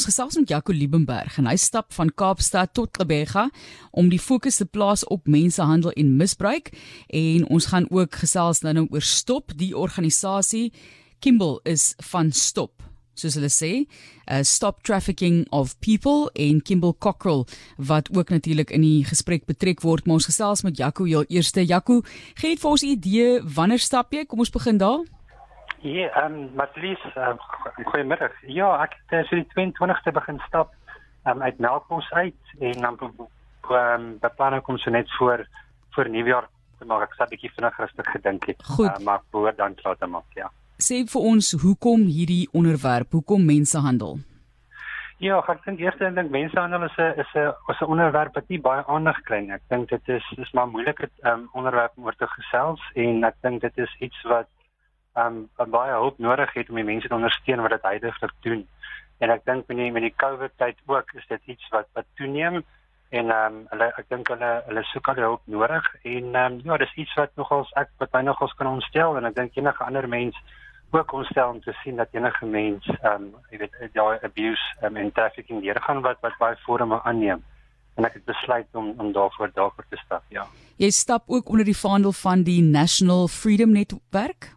Ons gesels met Jaco Liebenberg en hy stap van Kaapstad tot Gqeberha om die fokus te plaas op mensehandel en misbruik en ons gaan ook gesels nou, nou oor Stop, die organisasie Kimball is van Stop soos hulle sê, uh, Stop Trafficking of People en Kimball Cockrell wat ook natuurlik in die gesprek betrek word. Maar ons gesels met Jaco heel eerste. Jaco, gee vir ons 'n idee wanneer stap jy? Kom ons begin daar. Ja, ehm um, Matlies, um, goeiemiddag. Ja, ek het so die 22ste begin stap um, uit Melkbos uit en dan ehm um, beplan ek om so net voor voor Nuwejaar te maak. Ek het 'n bietjie vinnig rustig gedink het, uh, maar behoort dan klaar te maak, ja sê vir ons hoekom hierdie onderwerp, hoekom mensehandel? Ja, ek dink eers en dink mensehandel is 'n is 'n is 'n onderwerp wat nie baie aandag kry nie. Ek dink dit is is maar moeilik het um, onderwerp om oor te gesels en ek dink dit is iets wat ehm um, baie hulp nodig het om die mense te ondersteun wat dit heidaglik doen. En ek dink met die met die COVID tyd ook is dit iets wat wat toeneem en ehm um, hulle ek dink hulle hulle soek al hulp nodig en ehm um, ja, dis iets wat nogals ek wat my nogals kan ontstel en ek dink enige ander mens ook ontstel om te sien dat enige mens ehm um, jy weet daai abuse um, en trafficking hier gaan wat wat baie vorme aanneem. En ek het besluit om om daarvoor daarvoor te stap ja. Jy stap ook onder die vaandel van die National Freedom Network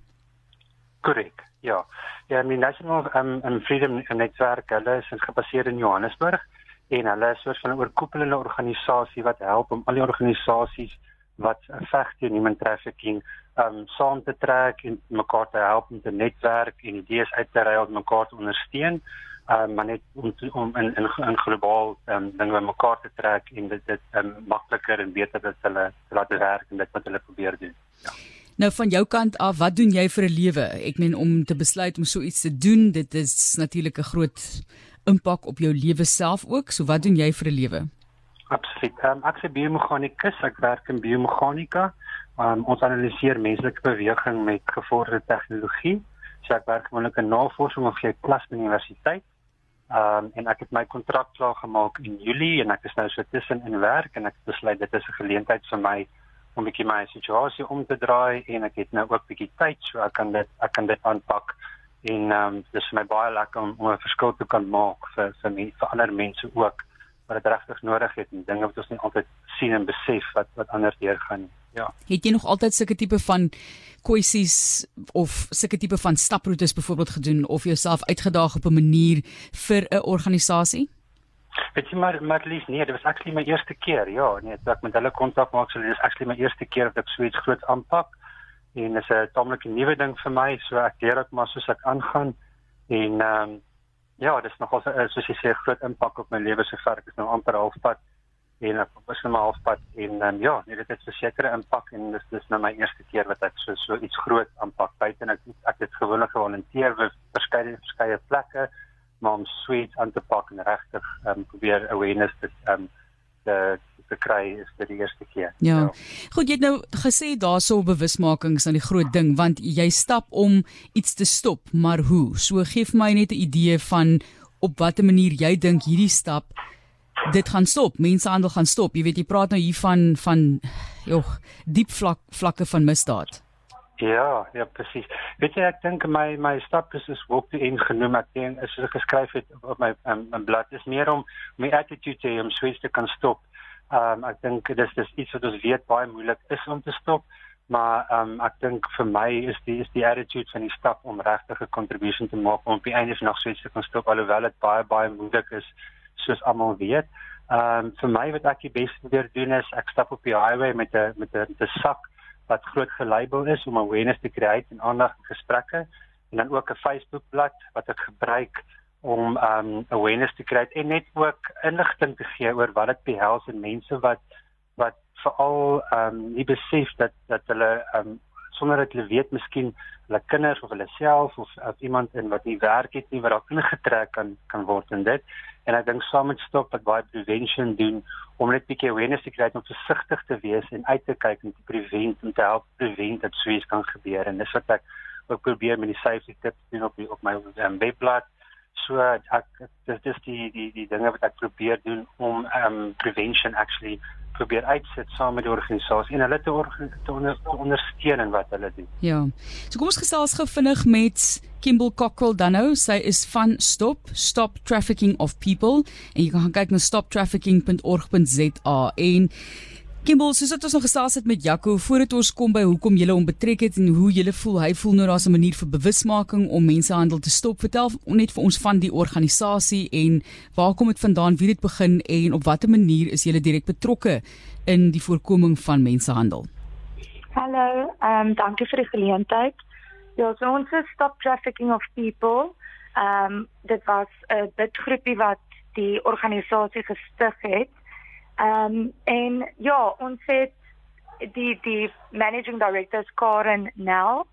korrek ja. Ja die National um, um, Freedom Network hulle is gebaseer in Johannesburg en hulle is 'n soort van 'n oorkoepelende organisasie wat help om al die organisasies wat veg teen human trafficking um saam te trek en mekaar te help om te netwerk en idees uit te ruil om mekaar te ondersteun um maar net om te, om in in, in globaal um dinge mekaar te trek en dit dit um makliker en beter dat hulle laat werk en dit wat hulle probeer doen. Ja Nou van jou kant af, wat doen jy vir 'n lewe? Ek meen om te besluit om so iets te doen, dit is natuurlik 'n groot impak op jou lewe self ook. So wat doen jy vir 'n lewe? Absoluut. Um, ek is 'n biomeganikus, ek werk in biomeganika. Um, ons analiseer menslike beweging met gevorderde tegnologie. So ek werk gewoonlik in navorsing of jy klas by universiteit. Um, en ek het my kontrak klaar gemaak in Julie en ek is nou so tussen in werk en ek besluit dit is 'n geleentheid vir my om 'n bietjie my situasie om te draai en ek het nou ook bietjie tyd so ek kan dit ek kan dit aanpak en ehm um, dis vir my baie lekker om, om 'n verskil te kan maak vir vir, my, vir ander mense ook wat dit regtig nodig het en dinge wat ons nie altyd sien en besef wat wat anders deurgaan. Ja. Het jy nog altyd sulke tipe van kwessies of sulke tipe van staproetes byvoorbeeld gedoen of jouself uitgedaag op 'n manier vir 'n organisasie? Weet jy maar maar lief nee, dit was actually my eerste keer. Ja, nee, ek met hulle kontak maak, so dit is actually my eerste keer dat ek so iets groot aanpak. En dit is 'n tamelike nuwe ding vir my, so ek leer dit maar soos ek aangaan. En ehm um, ja, dit is nogal uh, soos jy sê groot impak op my lewe sover. Ek is nou amper halfpad en ek was nou maar halfpad. En um, ja, nee, dit het 'n sekere impak en dis dis nou my eerste keer wat ek so so iets groot aanpak. Buite ek ek het gewoonlik gewolunteer vir verskeie verskeie plekke maar om sweet aan te pak en regtig um, probeer awareness dit um, die te kry is dit die eerste keer. Ja. ja. Goed, jy het nou gesê daarso bewusmakings aan die groot ding want jy stap om iets te stop, maar hoe? So gee vir my net 'n idee van op watter manier jy dink hierdie stap dit gaan stop. Mensehandel gaan stop. Jy weet jy praat nou hier van van jog, diep vlak vlakke van misdaad. Ja, ja presies. Weet jy ek dink my my stap is is op die een genoem ek dink is geskryf het op my um, my blad is meer om my attitude te om switch te kan stop. Ehm um, ek dink dis dis iets wat ons weet baie moeilik is om te stop, maar ehm um, ek dink vir my is die is die attitude van die stap om regtig 'n contribution te maak om op die einde nog so iets te kan stop alhoewel dit baie baie moeilik is soos almal weet. Ehm um, vir my wat ek die beste weer doen is ek stap op die highway met 'n met 'n sak wat groot gelabel is om awareness te kry en aandag in gesprekke. En dan ook 'n Facebook bladsy wat ek gebruik om um awareness te kry en net ook inligting te gee oor wat dit behels en mense wat wat veral um nie besef dat dat hulle um sonder dat hulle weet miskien hulle kinders of hulle self of, of iemand in wat nie werk het nie wat daar ingetrek kan kan word in dit. En ek dink saam met stop wat baie prevention doen om net 'n bietjie awareness te kry om versigtig te wees en uit te kyk en te prevent en te help prevent dat so iets kan gebeur. En dis wat ek ook probeer met die safety tips doen op die, op my um, webblad so ek dis dis die die die dinge wat ek probeer doen om um prevention actually probeer uitsit saam met die organisasie en hulle te, te, onder, te ondersteun in wat hulle doen. Ja. So kom ons gesels gou vinnig met Kimball Cockrell dan nou. Sy is van Stop, Stop Trafficking of People en jy kan gaan kyk na stoptrafficking.org.za en Kimball, soos dit ons nog gesels het met Jaco voordat ons kom by hoekom jy hom betrek het en hoe jy voel, hy voel nou daar's 'n manier vir bewusmaking om mensenhandel te stop. Vertel net vir ons van die organisasie en waar kom dit vandaan, wie het begin en op watter manier is jy direk betrokke in die voorkoming van mensenhandel? Hallo, ehm um, dankie vir die geleentheid. Ja, so ons is Stop Trafficking of People. Ehm um, dit was 'n bidgroepie wat die organisasie gestig het Ehm um, en ja, ons het die die managing director Karen Nel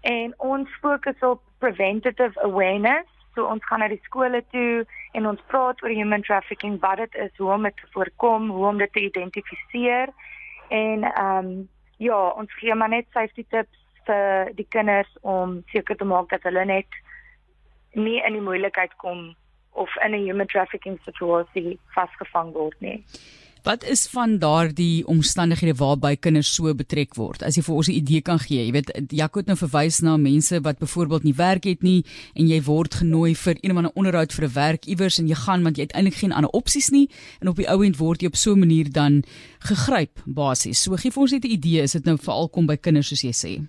en ons fokus op preventative awareness. So ons gaan na die skole toe en ons praat oor human trafficking, wat dit is, hoe om dit te voorkom, hoe om dit te identifiseer. En ehm um, ja, ons gee maar net safety tips vir die kinders om seker te maak dat hulle net nie in die moeilikheid kom of in 'n human trafficking situasie vasgevang word nie. Wat is van daardie omstandighede waarby kinders so betrek word? As jy vir ons 'n idee kan gee. Jy weet Jaco het nou verwys na mense wat byvoorbeeld nie werk het nie en jy word genooi vir een of ander onderhoud vir 'n werk iewers en jy gaan want jy het eintlik geen ander opsies nie en op die ou end word jy op so 'n manier dan gegryp basies. So gee vir ons net 'n idee, is dit nou veral kom by kinders soos jy sê?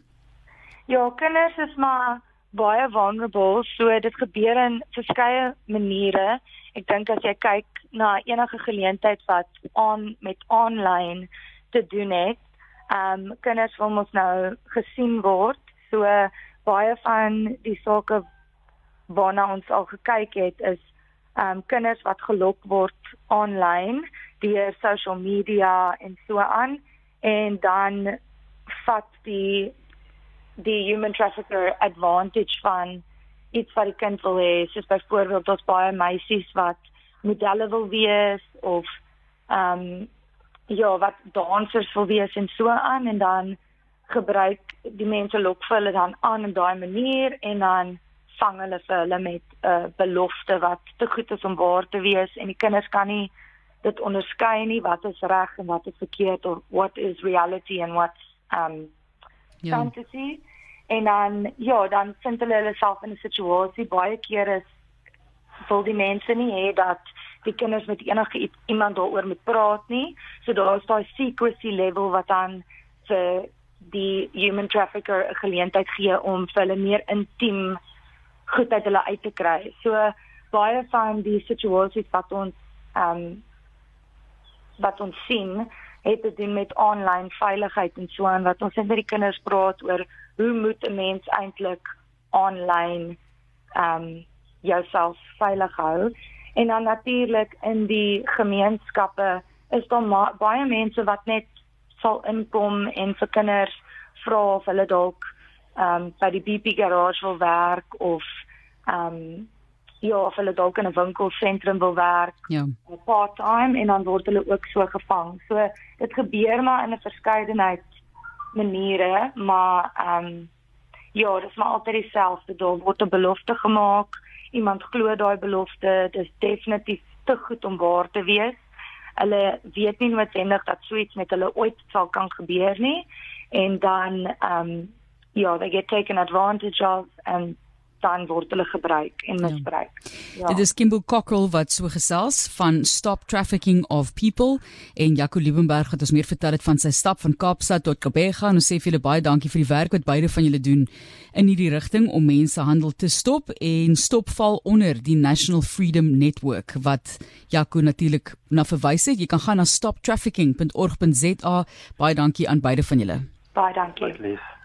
Ja, kinders is maar baie vulnerable, so dit gebeur in verskeie maniere. Ek dink as jy kyk na enige geleentheid wat aan met aanlyn te doen het, ehm um, kinders wil mos nou gesien word. So baie van die sake waarna ons al gekyk het is ehm um, kinders wat gelok word aanlyn deur social media en so aan en dan vat die die human trafficker advantage van iets wat die kind wil hê, soos byvoorbeeld ons baie meisies wat modelle wil wees of ehm um, ja, wat dansers wil wees en so aan en dan gebruik die mense lok vir hulle dan aan op daai manier en dan vang hulle vir hulle met 'n uh, belofte wat te goed is om waar te wees en die kinders kan nie dit onderskei nie wat is reg en wat is verkeerd of what is reality and what's um ja. fantasy. En dan ja, dan vind hulle hulle self in 'n situasie baie kere is wil die mense nie hê dat die kinders met enige iemand daaroor moet praat nie. So daar is daai secrecy level wat dan vir die human trafficker 'n geleentheid gee om vir hulle meer intiem goed uit hulle uit te kry. So baie van die situasies wat ons ehm um, wat ons sien het te doen met online veiligheid en so aan wat ons net met die kinders praat oor hoe moet 'n mens eintlik aanlyn ehm um, jouself veilig hou. En dan natuurlik in die gemeenskappe is daar baie mense wat net sal inkom en vir kinders vra of hulle dalk ehm um, by die BP garage wil werk of ehm um, ja of hulle dalk in 'n winkelsentrum wil werk ja part-time en dan word hulle ook so gevang so dit gebeur maar in 'n verskeidenheid maniere, maar ehm um, ja, dit is maar altyd dieselfde. Daar word 'n belofte gemaak. Iemand glo daai belofte. Dit is definitief te goed om waar te wees. Hulle weet nie noodwendig dat so iets met hulle ooit sal kan gebeur nie. En dan ehm um, ja, they get taken advantage of and dan word hulle gebruik en ja. misbruik. Ja. ja. Dit is Kimball Cockrell wat so gesels van Stop Trafficking of People en Jaco Liebenberg het ons meer vertel het van sy stap van Kaapstad tot Kobega en ons sê vir julle baie dankie vir die werk wat beide van julle doen in hierdie rigting om mensehandel te stop en stop val onder die National Freedom Network wat Jaco natuurlik na verwys het. Jy kan gaan na stoptrafficking.org.za. Baie dankie aan beide van julle. Baie dankie. Baie